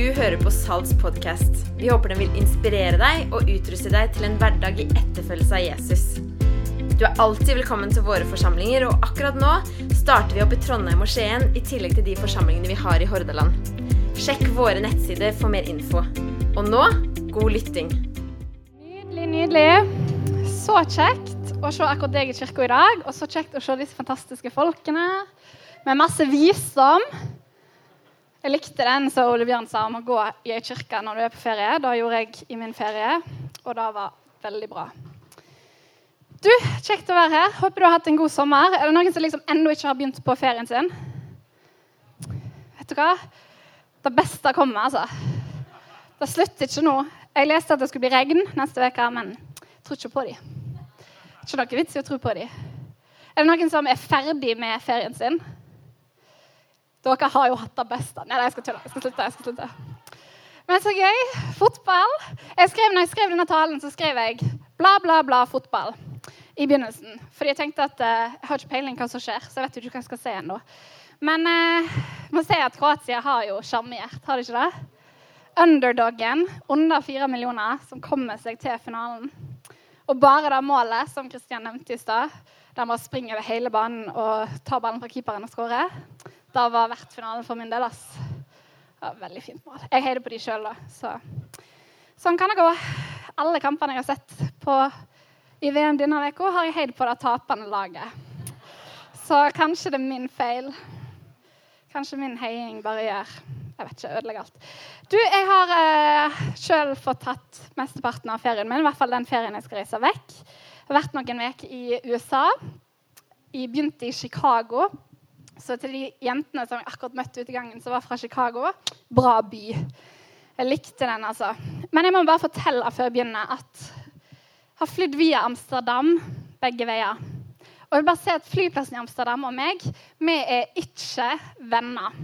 Du hører på Salts podkast. Vi håper den vil inspirere deg og utruste deg til en hverdag i etterfølgelse av Jesus. Du er alltid velkommen til våre forsamlinger, og akkurat nå starter vi opp i Trondheim og Skien i tillegg til de forsamlingene vi har i Hordaland. Sjekk våre nettsider for mer info. Og nå god lytting. Nydelig, nydelig. Så kjekt å se akkurat deg i kirka i dag, og så kjekt å se disse fantastiske folkene med masse visdom. Jeg likte den som Ole Bjørn sa om å gå i ei kirke når du er på ferie. Da gjorde jeg i min ferie, og det var veldig bra. Du, Kjekt å være her. Håper du har hatt en god sommer. Er det noen som liksom ennå ikke har begynt på ferien sin? Vet du hva? Det beste kommer, altså. Det slutter ikke nå. Jeg leste at det skulle bli regn neste uke, men jeg tror ikke på dem. Ikke noe vits i å tro på dem. Er det noen som er ferdig med ferien sin? Dere har jo hatt det beste. Nei, jeg skal tulle. Jeg skal slutte. jeg skal slutte. Men så gøy. Fotball. Jeg skrev, når jeg skrev denne talen, så skrev jeg bla, bla, bla fotball i begynnelsen. Fordi jeg tenkte at uh, jeg har ikke peiling hva som skjer, så jeg vet ikke hva jeg skal se ennå. Men uh, må si at Kroatia har jo sjarmert, har de ikke det? Underdoggen, under fire millioner, som kommer seg til finalen. Og bare det målet som Kristian nevnte i stad, der man springer over hele banen og tar ballen fra keeperen og skårer det var verdt finalen for min del. ass. Det var veldig fint mål. Jeg heier på de sjøl, da. Så. Sånn kan det gå. Alle kampene jeg har sett på i VM denne uka, har jeg heid på det tapende laget. Så kanskje det er min feil. Kanskje min heiing bare gjør jeg vet ikke, ødelegger alt. Du, Jeg har eh, sjøl fått tatt mesteparten av ferien min. I hvert fall den ferien jeg skal reise vekk. Jeg har vært noen uker i USA. Jeg begynte i Chicago så til de jentene som jeg akkurat møtte ute i gangen, som var fra Chicago bra by. Jeg likte den, altså. Men jeg må bare fortelle før jeg begynner at jeg har flydd via Amsterdam begge veier. Og jeg vil bare si at Flyplassen i Amsterdam og meg vi er ikke venner.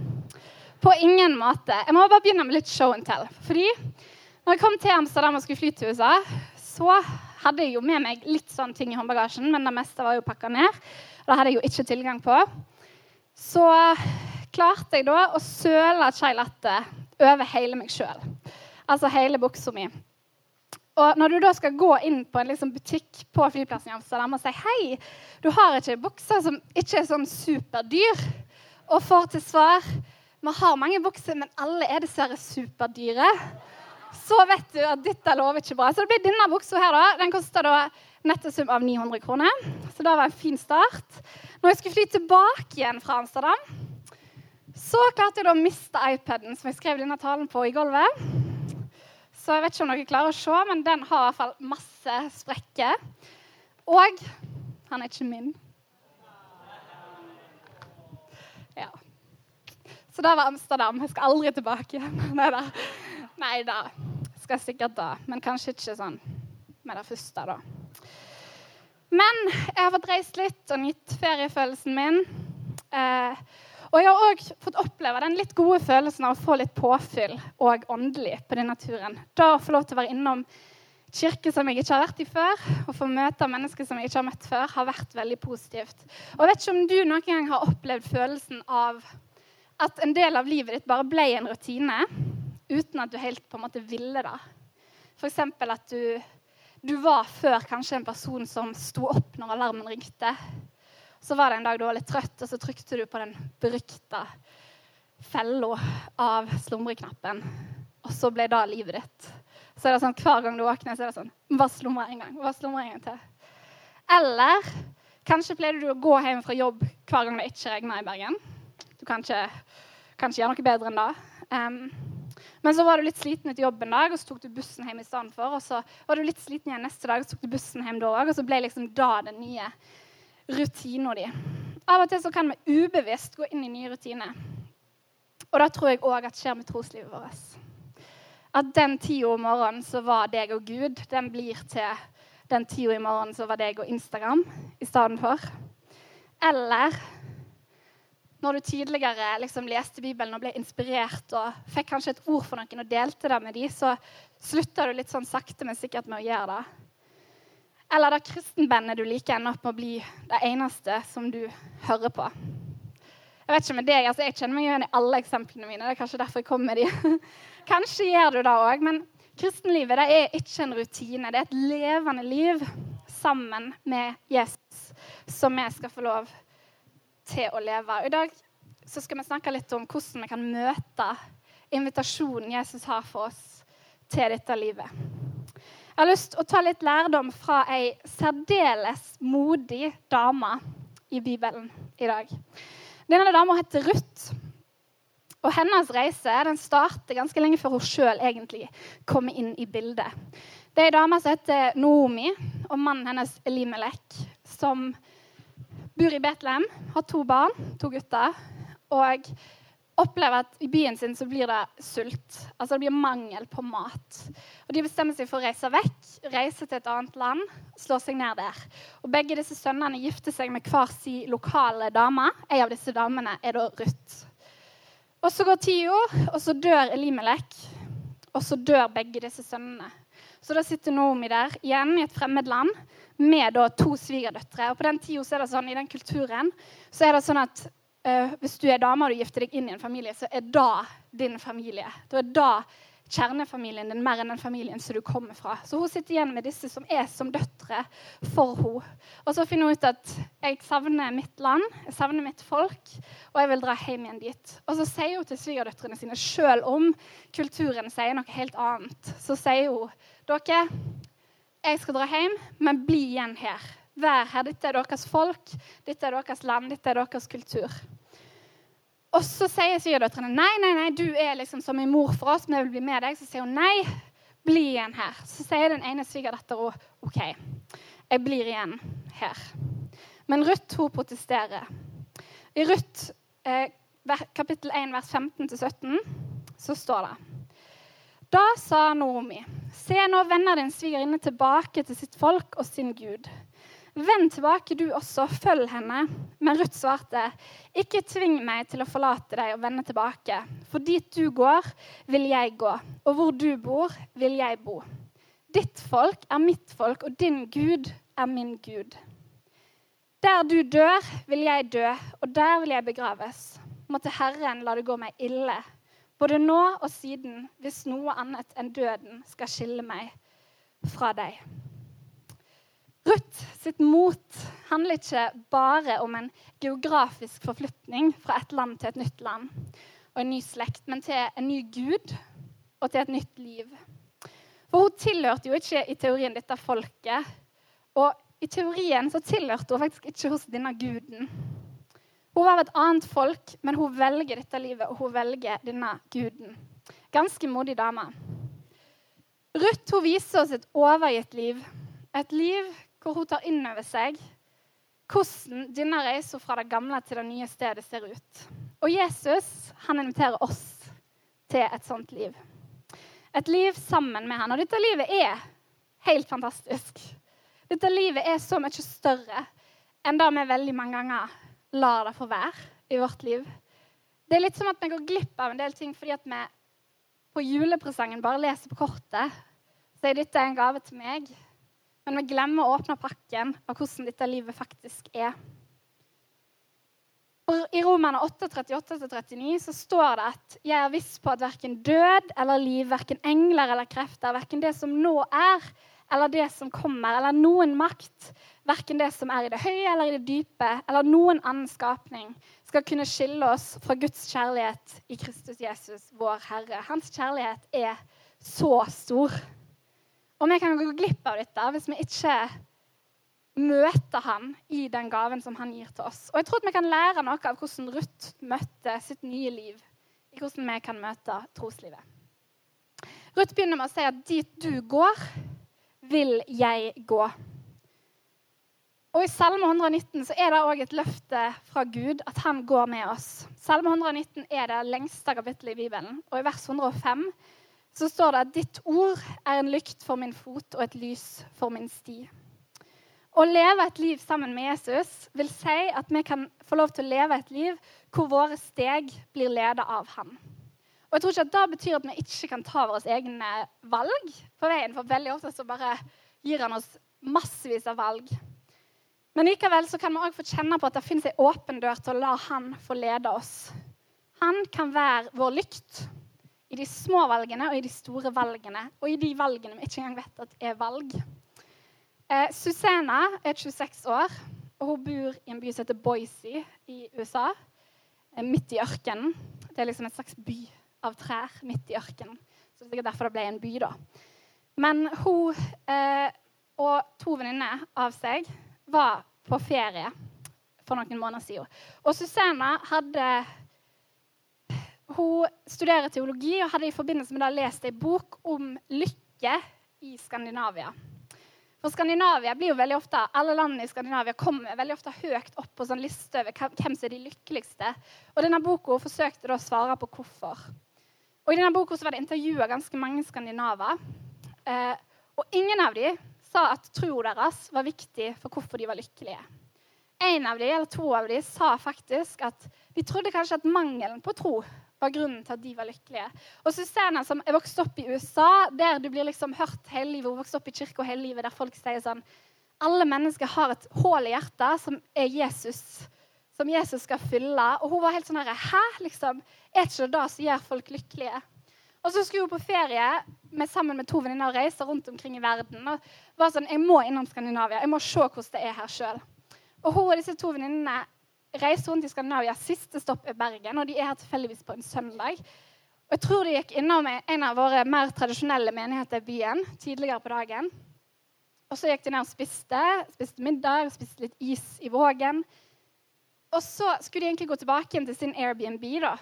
På ingen måte. Jeg må bare begynne med litt show and tell. Fordi når jeg kom til Amsterdam og skulle fly til USA, så hadde jeg jo med meg litt sånne ting i håndbagasjen, men det meste var jo pakka ned. Og det hadde jeg jo ikke tilgang på så klarte jeg da å søle chai latte over hele meg sjøl. Altså hele buksa mi. Og når du da skal gå inn på en liksom butikk på flyplassen i Amsterdam og si hei, du har ikke bukser som ikke er sånn superdyr, og får til svar vi har mange bukser, men alle er dessverre superdyre, så vet du at dette lover ikke bra. Så det blir denne buksa her, da. Den koster da nettosum av 900 kroner. Så det var en fin start. Når jeg skulle fly tilbake igjen fra Amsterdam, så klarte jeg da å miste iPaden som jeg skrev denne talen på, i gulvet. Så jeg vet ikke om dere klarer å se, men den har i hvert fall masse sprekker. Og han er ikke min. Ja. Så det var Amsterdam. Jeg skal aldri tilbake igjen. Nei da. Skal sikkert da. Men kanskje ikke sånn med det første, da. Men jeg har fått reist litt og nytt feriefølelsen min. Eh, og jeg har òg fått oppleve den litt gode følelsen av å få litt påfyll og åndelig på denne turen. Da å få lov til å være innom kirke som jeg ikke har vært i før, og få møte mennesker som jeg ikke har møtt før, har vært veldig positivt. Og jeg vet ikke om du noen gang har opplevd følelsen av at en del av livet ditt bare ble en rutine uten at du helt på en måte ville det. F.eks. at du du var før kanskje en person som sto opp når alarmen ringte. Så var det en dag du var litt trøtt, og så trykte du på den berykta fella av slumreknappen. Og så ble det livet ditt. Så er det sånn, Hver gang du våkner, så er det sånn Bare slumre en gang. Bare slumre en gang til. Eller kanskje pleide du å gå hjem fra jobb hver gang det ikke regna i Bergen. Du kan ikke, kan ikke gjøre noe bedre enn det. Um, men så var du litt sliten etter jobb en dag, og så tok du bussen hjem i stedet for. Og så var du litt sliten igjen neste dag, og så tok du bussen hjem da òg. Og så ble liksom da den nye rutina di. Av og til så kan vi ubevisst gå inn i nye rutiner. Og da tror jeg òg at skjer med troslivet vårt. At den tida om morgenen så var deg og Gud, den blir til den tida i morgenen så var deg og Instagram i stedet for. Eller når du tidligere liksom leste Bibelen og ble inspirert og fikk kanskje et ord for noen og delte det med dem, så slutta du litt sånn sakte, men sikkert med å gjøre det. Eller det kristenbandet du liker, ender opp med å bli det eneste som du hører på. Jeg vet ikke med deg, altså jeg kjenner meg igjen i alle eksemplene mine. det er kanskje derfor jeg kom med de. Kanskje gjør du det òg, men kristenlivet det er ikke en rutine. Det er et levende liv sammen med Jesus som vi skal få lov til å leve. I dag så skal vi snakke litt om hvordan vi kan møte invitasjonen Jesus har for oss til dette livet. Jeg har lyst til å ta litt lærdom fra ei særdeles modig dame i Bibelen i dag. Denne dama heter Ruth. Og hennes reise den starter ganske lenge før hun sjøl egentlig kommer inn i bildet. Det er ei dame som heter Noomi, og mannen hennes Elimelek, som bor i Betlehem, har to barn, to gutter. Og opplever at i byen sin så blir det sult. Altså det blir mangel på mat. Og De bestemmer seg for å reise vekk, reise til et annet land, slå seg ned der. Og Begge disse sønnene gifter seg med hver sin lokale dame. En av disse damene er da Ruth. Og Så går tida, og så dør Elimelek. Og så dør begge disse sønnene. Så da sitter Noomi der igjen i et fremmed land med da to svigerdøtre. Og på den tida er det sånn, i den kulturen så er det sånn at uh, hvis du er dame og du gifter deg inn i en familie, så er da din familie. Da er da kjernefamilien din mer enn den familien som du kommer fra. Så hun sitter igjen med disse som er som døtre for henne. Og så finner hun ut at jeg savner mitt land, jeg savner mitt folk, og jeg vil dra hjem igjen dit. Og så sier hun til svigerdøtrene sine, selv om kulturen sier noe helt annet, så sier hun dere, jeg skal dra hjem, men bli igjen her. Vær her. Dette er deres folk, dette er deres land, dette er deres kultur. Og så sier svigerdøtrene nei, nei, nei, du er liksom som en mor for oss, men jeg vil bli med deg. Så sier hun nei, bli igjen her. Så sier den ene svigerdattera OK, jeg blir igjen her. Men Ruth hun protesterer. I Ruth eh, kapittel 1 vers 15-17 så står det Da sa Noomi, se nå vender din svigerinne tilbake til sitt folk og sin Gud. Vend tilbake, du også, følg henne. Men Ruth svarte, ikke tving meg til å forlate deg og vende tilbake. For dit du går, vil jeg gå, og hvor du bor, vil jeg bo. Ditt folk er mitt folk, og din Gud er min Gud. Der du dør, vil jeg dø, og der vil jeg begraves. Måtte Herren la det gå meg ille, både nå og siden, hvis noe annet enn døden skal skille meg fra deg. Ruth sitt mot handler ikke bare om en geografisk forflytning fra et land til et nytt land og en ny slekt, men til en ny gud og til et nytt liv. For hun tilhørte jo ikke i teorien dette folket. Og i teorien så tilhørte hun faktisk ikke hos denne guden. Hun var av et annet folk, men hun velger dette livet, og hun velger denne guden. Ganske modig dame. Ruth hun viser oss et overgitt liv. Et liv hvor hun tar inn over seg hvordan denne reisen fra det gamle til det nye stedet ser ut. Og Jesus han inviterer oss til et sånt liv. Et liv sammen med han. Og dette livet er helt fantastisk. Dette livet er så mye større enn det vi veldig mange ganger lar det få være i vårt liv. Det er litt som at vi går glipp av en del ting fordi at vi på julepresangen bare leser på kortet. Dette er en gave til meg. Men vi glemmer å åpne pakken av hvordan dette livet faktisk er. I Romerne 8.38-39 så står det at jeg er viss på at verken død eller liv, verken engler eller krefter, verken det som nå er, eller det som kommer, eller noen makt, verken det som er i det høye eller i det dype, eller noen annen skapning, skal kunne skille oss fra Guds kjærlighet i Kristus Jesus, vår Herre. Hans kjærlighet er så stor. Og vi kan gå glipp av dette hvis vi ikke møter han i den gaven som han gir til oss. Og jeg tror at vi kan lære noe av hvordan Ruth møtte sitt nye liv, i hvordan vi kan møte troslivet. Ruth begynner med å si at dit du går, vil jeg gå. Og I Salme 119 så er det òg et løfte fra Gud at han går med oss. Salme 119 er det lengste kapittelet i Bibelen. Og i vers 105 så står det at ditt ord er en lykt for min fot og et lys for min sti. Å leve et liv sammen med Jesus vil si at vi kan få lov til å leve et liv hvor våre steg blir ledet av han. Og jeg tror ikke at Det betyr at vi ikke kan ta våre egne valg på veien. For veldig ofte så bare gir han oss massevis av valg. Men likevel så kan vi òg få kjenne på at det finnes ei åpen dør til å la Han få lede oss. Han kan være vår lykt i de små valgene og i de store valgene. Og i de valgene vi ikke engang vet at er valg. Eh, Susanna er 26 år, og hun bor i en by som heter Boise i USA. Eh, midt i ørkenen. Det er liksom et slags by av trær midt i ørkenen. Så det er derfor det ble en by, da. Men hun eh, og to venninner av seg var på ferie for noen måneder siden. Og Susanna hadde Hun studerer teologi og hadde i forbindelse med det lest ei bok om lykke i Skandinavia. For Skandinavia blir jo veldig ofte, Alle landene i Skandinavia kommer veldig ofte høyt opp på sånn liste over hvem som er de lykkeligste. Og denne boka forsøkte da å svare på hvorfor. Og I denne boka var det intervjua ganske mange skandinaver. Eh, og ingen av dem sa at troa deres var viktig for hvorfor de var lykkelige. En av de, eller To av dem sa faktisk at de trodde kanskje at mangelen på tro var grunnen til at de var lykkelige. Og Susanne, som er vokst opp i USA, der du blir liksom hørt hele livet, hun vokst opp i kirka hele livet, der folk sier sånn Alle mennesker har et hull i hjertet som er Jesus, som Jesus skal fylle. Og hun var helt sånn her Hæ? Liksom, er ikke det det som gjør folk lykkelige? Og så skulle hun på ferie med, sammen med to venninner og reise rundt omkring i verden. og var sånn, Jeg må innom Skandinavia. Jeg må se hvordan det er her sjøl. Og hun og disse to venninnene reiser rundt i Skandinavia. Siste stopp er Bergen, og de er her tilfeldigvis på en søndag. Og Jeg tror de gikk innom en av våre mer tradisjonelle menigheter i byen tidligere på dagen. Og så gikk de ned og spiste, spiste middag, spiste litt is i Vågen. Og så skulle de egentlig gå tilbake til sin Airbnb, da,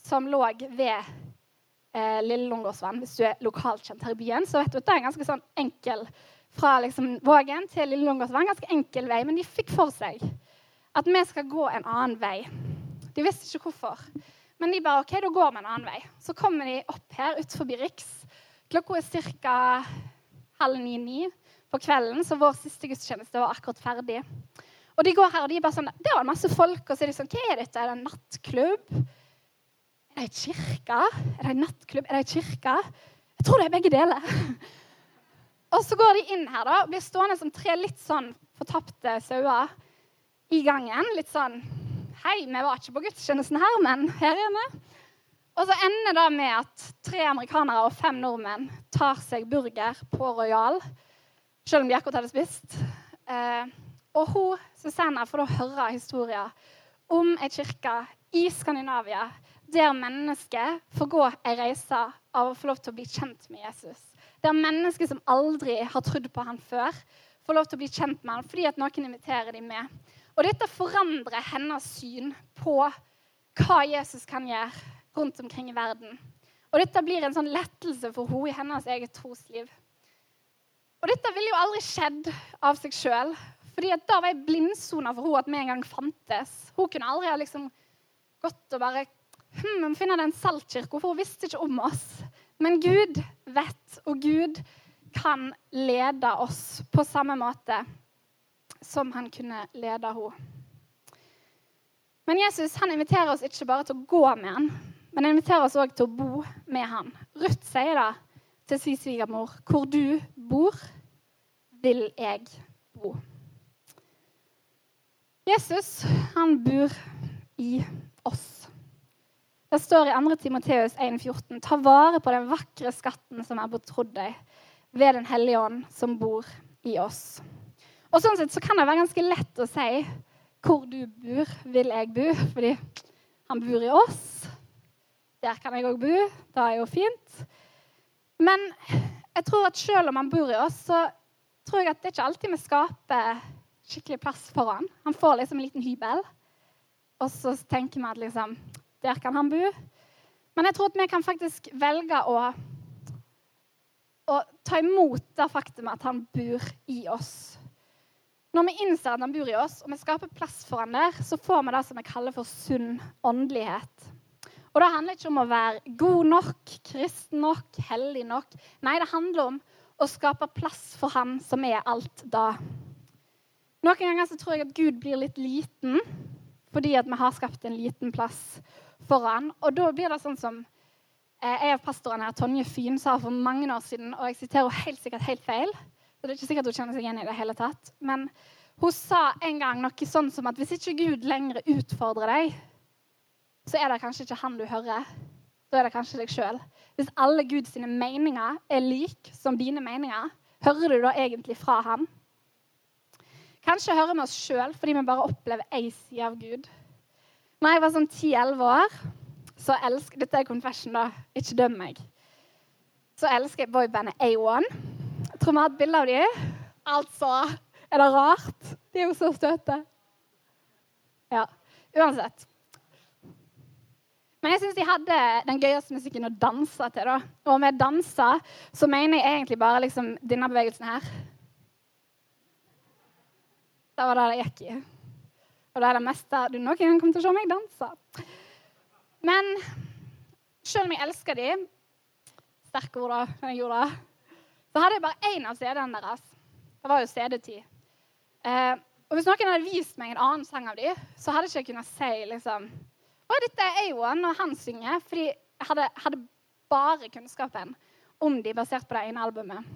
som lå ved eh, Lille Lungåsvann. Hvis du er lokalt kjent her i byen, så vet du at det er ganske sånn enkel fra liksom, Vågen til Lille Lungåsvann. Ganske enkel vei, men de fikk for seg at vi skal gå en annen vei. De visste ikke hvorfor. Men de bare OK, da går vi en annen vei. Så kommer de opp her utenfor Riks. Klokka er ca. halv ni-ni på kvelden, så vår siste gudstjeneste var akkurat ferdig. Og de går her, og de er bare sånn Det var masse folk, og så er de sånn Hva er dette? Er det en nattklubb? Er det ei kirke? Er det en nattklubb? Er det ei kirke? Jeg tror det er begge deler. Og så går de inn her da, blir stående som tre litt sånn fortapte sauer i gangen. Litt sånn Hei, vi var ikke på gudstjenesten her, men her er vi. Og så ender det med at tre amerikanere og fem nordmenn tar seg burger på Royal, selv om de akkurat hadde spist. Eh, og hun, Susanna, får da høre historier om ei kirke i Skandinavia der mennesker får gå ei reise av å få lov til å bli kjent med Jesus. Der mennesker som aldri har trodd på han før, får lov til å bli kjent med han fordi at noen inviterer dem med. Og dette forandrer hennes syn på hva Jesus kan gjøre rundt omkring i verden. Og dette blir en sånn lettelse for henne i hennes eget trosliv. Og dette ville jo aldri skjedd av seg sjøl. fordi da var jeg blindsona for henne at vi en gang fantes. Hun kunne aldri ha liksom gått og bare hm, finne den saltkirka, for hun visste ikke om oss. Men Gud vet, og Gud kan lede oss på samme måte som han kunne lede henne. Men Jesus han inviterer oss ikke bare til å gå med han, men han inviterer oss òg til å bo med han. Ruth sier da til sin svigermor, 'Hvor du bor, vil jeg bo'. Jesus han bor i oss. Det står i 2. Timoteus 1,14.: Ta vare på den vakre skatten som er betrodd deg, ved Den hellige ånd som bor i oss. Og sånn sett så kan det være ganske lett å si hvor du bor, vil jeg bo, fordi han bor i oss. Der kan jeg òg bo. Det er jo fint. Men jeg tror at selv om han bor i oss, så tror jeg at det ikke alltid vi skaper skikkelig plass for han. Han får liksom en liten hybel, og så tenker vi at liksom der kan han bo. Men jeg tror at vi kan faktisk velge å, å ta imot det faktum at han bor i oss. Når vi innser at han bor i oss, og vi skaper plass for han der, så får vi det som vi kaller for sunn åndelighet. Og det handler ikke om å være god nok, kristen nok, hellig nok. Nei, det handler om å skape plass for han som er alt da. Noen ganger så tror jeg at Gud blir litt liten fordi at vi har skapt en liten plass for han. Og da blir det sånn som jeg og av pastorene her, Tonje Fyn, sa for mange år siden, og jeg siterer helt sikkert helt feil, så det er ikke sikkert hun kjenner seg igjen i det hele tatt, men Hun sa en gang noe sånn som at hvis ikke Gud lenger utfordrer deg, så er det kanskje ikke han du hører. Da er det kanskje deg sjøl. Hvis alle Guds meninger er lik som dine meninger, hører du da egentlig fra han? Kanskje hører vi oss sjøl fordi vi bare opplever ei side av Gud. Når jeg var sånn 10-11 år, så elsker Dette er confession, da. Ikke døm meg. Så elsker jeg boybandet A1. Tror vi har et bilde av dem. Altså Er det rart? De er jo så støte. Ja. Uansett. Men jeg syns de hadde den gøyeste musikken å danse til. da. Og med danse så mener jeg egentlig bare liksom denne bevegelsen her. Det var det det gikk i. Og det er det meste du noen gang kommer til å se meg danse. Men selv om jeg elsker de, sterke ord da, når jeg gjorde det, så hadde jeg bare én av CD-ene deres. Det var jo CD-tid. Eh, og hvis noen hadde vist meg en annen sang av dem, så hadde jeg ikke kunnet si liksom Å, dette er jo han, og han synger, fordi jeg hadde, hadde, bare kunnskapen om de basert på det ene albumet.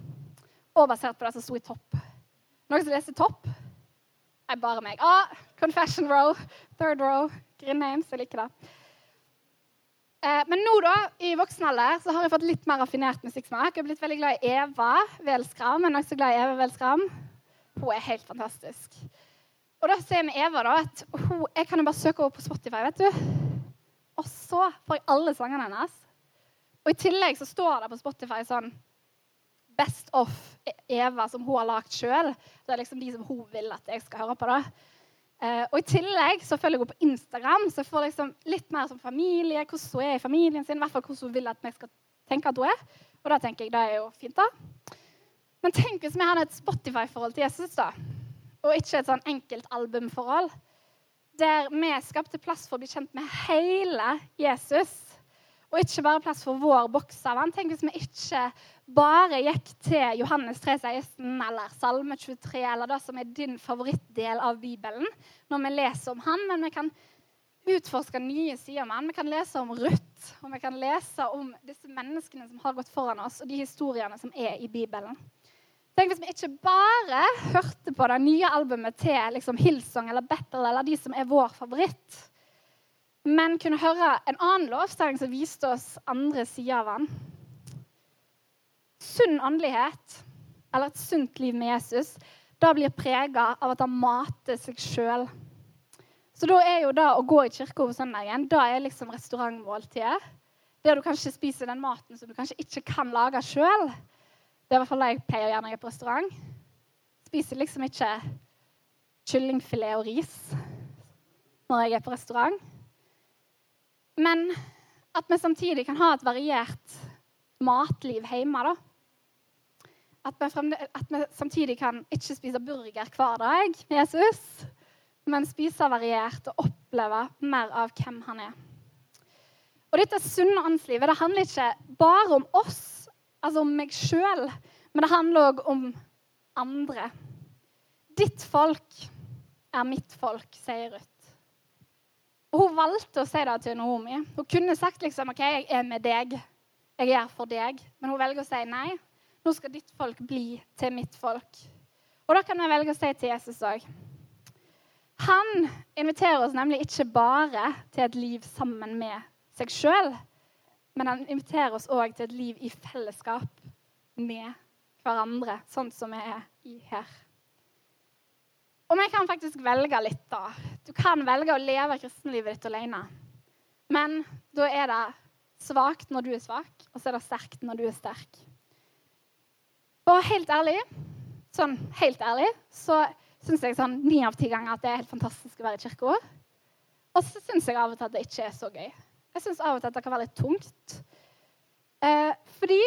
Og basert på det som sto i topp. Noen som leser topp? er bare meg. Ah, confession row, third row, green names. Jeg liker det. Eh, men nå, da, i voksen alder, så har jeg fått litt mer raffinert musikksmak. Jeg har blitt veldig glad i Eva Velskram. Er også glad i Eva Velskram. Hun er helt fantastisk. Og da ser vi Eva da, at hun, jeg kan jo bare søke henne på Spotify. vet du. Og så får jeg alle sangene hennes. Og i tillegg så står det på Spotify sånn Best of Eva som hun har lagd sjøl. Det er liksom de som hun vil at jeg skal høre på. da. Uh, og i tillegg så følger jeg henne på Instagram, så jeg får liksom litt mer som familie. Hvordan hun er i familien sin, i hvert fall hvordan hun vil at vi skal tenke at hun er. Og da tenker jeg det er jo fint, da. Men tenk hvis vi hadde et Spotify-forhold til Jesus, da. Og ikke et sånn enkelt albumforhold der vi skapte plass for å bli kjent med hele Jesus. Og ikke bare plass for vår boks av han. Tenk hvis vi ikke bare gikk til Johannes 3, 16 eller Salme 23 eller det som er din favorittdel av Bibelen når vi leser om han, men vi kan utforske nye sider med han. Vi kan lese om Ruth, og vi kan lese om disse menneskene som har gått foran oss, og de historiene som er i Bibelen. Tenk hvis vi ikke bare hørte på det nye albumet til liksom Hillsong eller Battle eller de som er vår favoritt, men kunne høre en annen lovsang som viste oss andre sider av han. Sunn åndelighet, eller et sunt liv med Jesus, da blir prega av at han mater seg sjøl. Så da er jo det å gå i kirka på søndagen da er liksom restaurantmåltidet. Der du kanskje spiser den maten som du kanskje ikke kan lage sjøl. Det er i hvert fall det jeg pleier gjerne når jeg er på restaurant. Spiser liksom ikke kyllingfilet og ris når jeg er på restaurant. Men at vi samtidig kan ha et variert matliv hjemme. da. At vi, fremde, at vi samtidig kan ikke spise burger hver dag med Jesus, men spise variert og oppleve mer av hvem han er. Og dette sunne åndslivet det handler ikke bare om oss altså om meg sjøl, men det handler òg om andre. Ditt folk er mitt folk, sier Ruth. Og Hun valgte å si det til Naomi. Hun kunne sagt liksom, ok, jeg er med deg, jeg er for deg. Men hun velger å si nei. Nå skal ditt folk bli til mitt folk. Og da kan vi velge å si til Jesus òg. Han inviterer oss nemlig ikke bare til et liv sammen med seg sjøl, men han inviterer oss òg til et liv i fellesskap med hverandre, sånn som vi er i her. Og vi kan faktisk velge litt, da. Du kan velge å leve kristenlivet ditt alene. Men da er det svakt når du er svak, og så er det sterkt når du er sterk. Og helt ærlig, sånn helt ærlig, så syns jeg sånn ni av ti ganger at det er helt fantastisk å være i kirka. Og så syns jeg av og til at det ikke er så gøy. Jeg syns av og til at det kan være litt tungt. Eh, fordi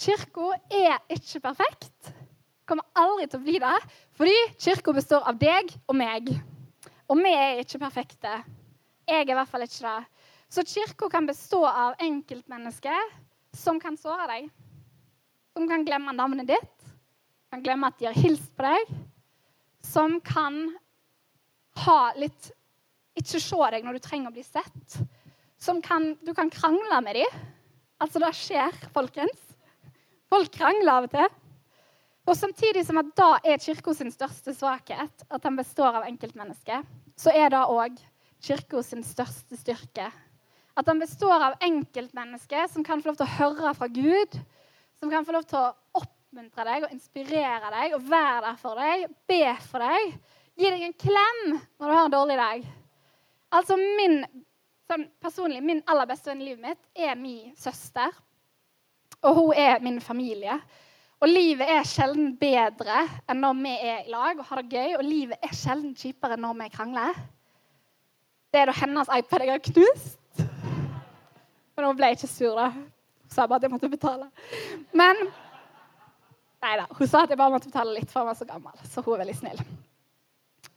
kirka er ikke perfekt. Kommer aldri til å bli det. Fordi kirka består av deg og meg. Og vi er ikke perfekte. Jeg er i hvert fall ikke det. Så kirka kan bestå av enkeltmennesker som kan såre deg. Som kan glemme navnet ditt, kan glemme at de har hilst på deg. Som kan ha litt Ikke se deg når du trenger å bli sett som kan, du kan krangle med dem. Altså, det skjer, folkens. Folk krangler av og til. Og samtidig som at da er kirka sin største svakhet at den består av enkeltmennesker, så er det òg kirka sin største styrke. At den består av enkeltmennesker som kan få lov til å høre fra Gud, som kan få lov til å oppmuntre deg og inspirere deg og være der for deg, be for deg, gi deg en klem når du har en dårlig dag. Altså min, sånn personlig, min aller beste venn i livet mitt er min søster. Og hun er min familie. Og livet er sjelden bedre enn når vi er i lag og har det gøy. Og livet er sjelden kjipere når vi krangler. Det er da hennes iPad jeg har knust. Men hun ble ikke sur, da. Hun sa bare at jeg måtte betale. Men Nei da. Hun sa at jeg bare måtte betale litt, for hun var så gammel. Så hun er veldig snill.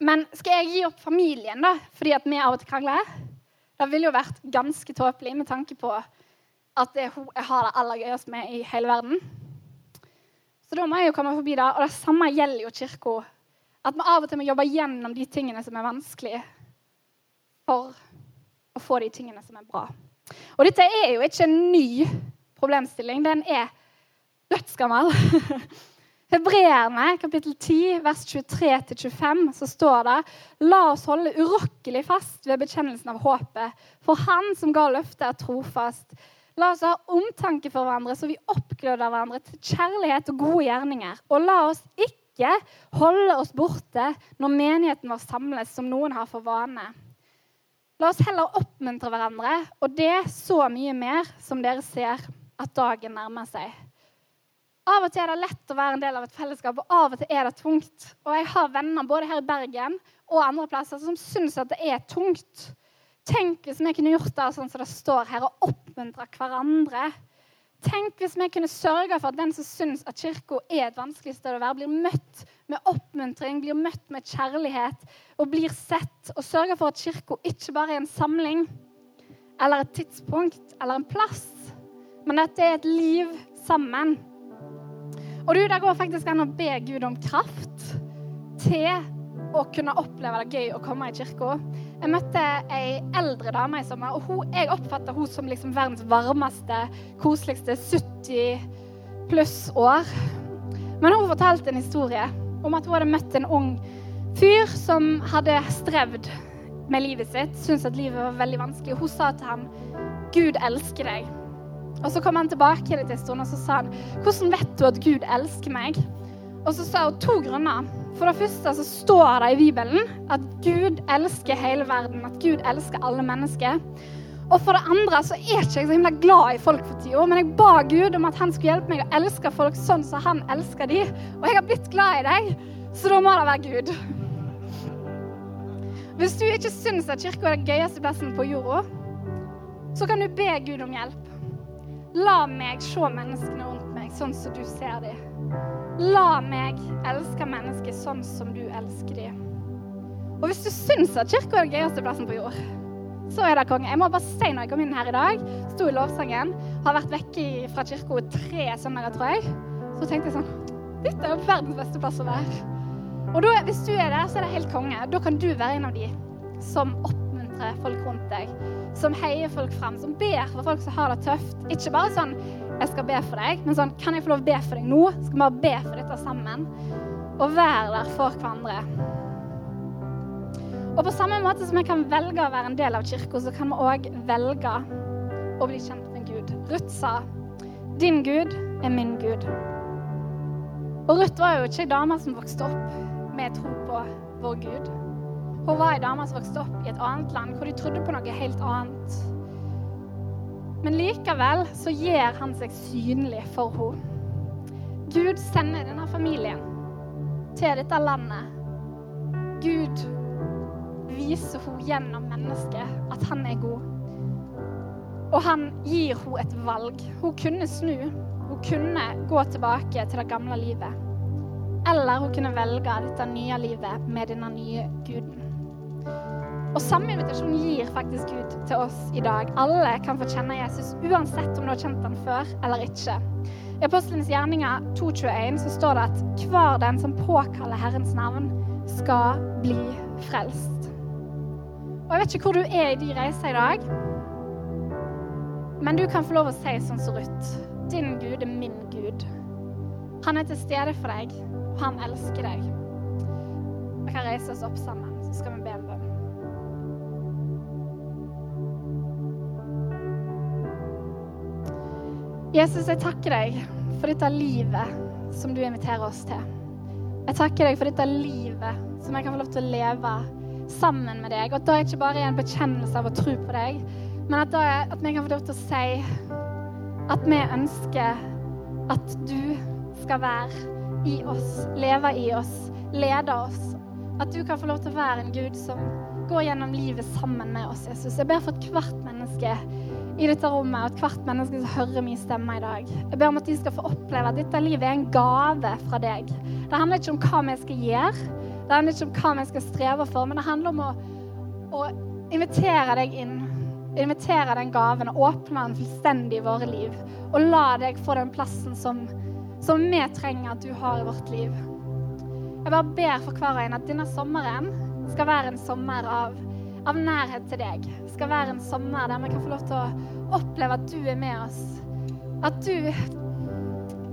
Men skal jeg gi opp familien da, fordi at vi av og til krangler? Det ville jo vært ganske tåpelig med tanke på at det er hun jeg har det aller gøyest med i hele verden. Så da må jeg jo komme forbi det. Og det samme gjelder jo kirka. At vi av og til må jobbe gjennom de tingene som er vanskelig, for å få de tingene som er bra. Og dette er jo ikke en ny problemstilling. Den er dødsgammel. Hebreerne kapittel 10, vers 23-25, så står det La oss holde urokkelig fast ved bekjennelsen av håpet, for Han som ga løftet, er trofast. La oss ha omtanke for hverandre, så vi oppgløder hverandre til kjærlighet og gode gjerninger. Og la oss ikke holde oss borte når menigheten vår samles, som noen har for vane. La oss heller oppmuntre hverandre, og det så mye mer som dere ser at dagen nærmer seg. Av og til er det lett å være en del av et fellesskap, og av og til er det tungt. Og jeg har venner både her i Bergen og andre plasser som syns at det er tungt. Tenk hvis vi kunne gjort det sånn som det står her, og oppmuntra hverandre. Tenk hvis vi kunne sørge for at den som syns at kirka er et vanskelig sted å være, blir møtt med oppmuntring, blir møtt med kjærlighet og blir sett. Og sørge for at kirka ikke bare er en samling eller et tidspunkt eller en plass, men at det er et liv sammen. Og du, Det går faktisk an å be Gud om kraft til å kunne oppleve det gøy å komme i kirka. Jeg møtte ei eldre dame i sommer, og hun, jeg oppfatter hun som liksom verdens varmeste, koseligste 70 pluss år. Men hun fortalte en historie om at hun hadde møtt en ung fyr som hadde strevd med livet sitt, syntes at livet var veldig vanskelig. Hun sa til ham, 'Gud elsker deg'. Og så kom han tilbake til en stund og så sa han, 'Hvordan vet du at Gud elsker meg?' Og så sa hun to grunner. For det første så står det i Bibelen at Gud elsker hele verden, at Gud elsker alle mennesker. Og for det andre så er ikke jeg så himla glad i folk for tida, men jeg ba Gud om at han skulle hjelpe meg å elske folk sånn som han elsker de. Og jeg har blitt glad i deg, så da må det være Gud. Hvis du ikke syns at kirka er den gøyeste plassen på jorda, så kan du be Gud om hjelp. La meg se menneskene rundt meg sånn som du ser dem. La meg elske mennesker sånn som du elsker dem. Og hvis du syns at kirka er den gøyeste plassen på jord, så er det konge. Jeg må bare si når jeg kom inn her i dag, sto i lovsangen, har vært vekke fra kirka tre søndager, tror jeg, så tenkte jeg sånn Dette er jo verdens beste plass å være. Og da, hvis du er der, så er det helt konge. Da kan du være en av de som oppmuntrer folk rundt deg som heier folk fram, som ber for folk som har det tøft. Ikke bare sånn 'Jeg skal be for deg', men sånn 'Kan jeg få lov å be for deg nå?' Skal vi bare be for dette sammen? Og være der for hverandre. Og på samme måte som vi kan velge å være en del av kirka, så kan vi òg velge å bli kjent med Gud. Ruth sa 'Din Gud er min Gud'. Og Ruth var jo ikke ei dame som vokste opp med tro på vår Gud. Hun var ei dame som vokste opp i et annet land hvor de trodde på noe helt annet. Men likevel så gjør han seg synlig for henne. Gud sender denne familien til dette landet. Gud viser hun gjennom mennesket at han er god. Og han gir henne et valg. Hun kunne snu. Hun kunne gå tilbake til det gamle livet. Eller hun kunne velge dette nye livet med denne nye guden. Og samme invitasjon gir faktisk Gud til oss i dag. Alle kan få kjenne Jesus, uansett om du har kjent ham før eller ikke. I Apostlenes gjerninger 2.21 så står det at hver den som påkaller Herrens navn, skal bli frelst. Og Jeg vet ikke hvor du er i de reiser i dag, men du kan få lov å si sånn som Ruth. Din Gud er min Gud. Han er til stede for deg, og han elsker deg. Vi kan reise oss opp sammen, så skal vi be en bønn. Jesus, jeg takker deg for dette livet som du inviterer oss til. Jeg takker deg for dette livet som jeg kan få lov til å leve sammen med deg. Og at det ikke bare er en bekjennelse av å tro på deg, men at, er, at vi kan få lov til å si at vi ønsker at du skal være i oss, leve i oss, lede oss. At du kan få lov til å være en Gud som går gjennom livet sammen med oss, Jesus. Jeg ber for hvert menneske i dette rommet, og hvert menneske som hører min stemme i dag. Jeg ber om at de skal få oppleve at dette livet er en gave fra deg. Det handler ikke om hva vi skal gjøre, det handler ikke om hva vi skal streve for, men det handler om å, å invitere deg inn. Invitere den gaven og åpne den fullstendig i våre liv. Og la deg få den plassen som, som vi trenger at du har i vårt liv. Jeg bare ber for hver og en at denne sommeren skal være en sommer av av nærhet til deg. Skal være en sommer der vi kan få lov til å oppleve at du er med oss. At du,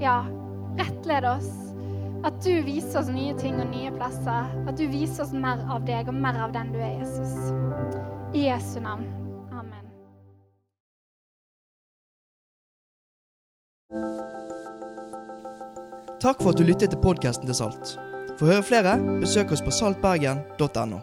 ja, rettleder oss. At du viser oss nye ting og nye plasser. At du viser oss mer av deg og mer av den du er, Jesus. I Jesu navn. Amen. Takk for at du lyttet til podkasten til Salt. For å høre flere, besøk oss på saltbergen.no.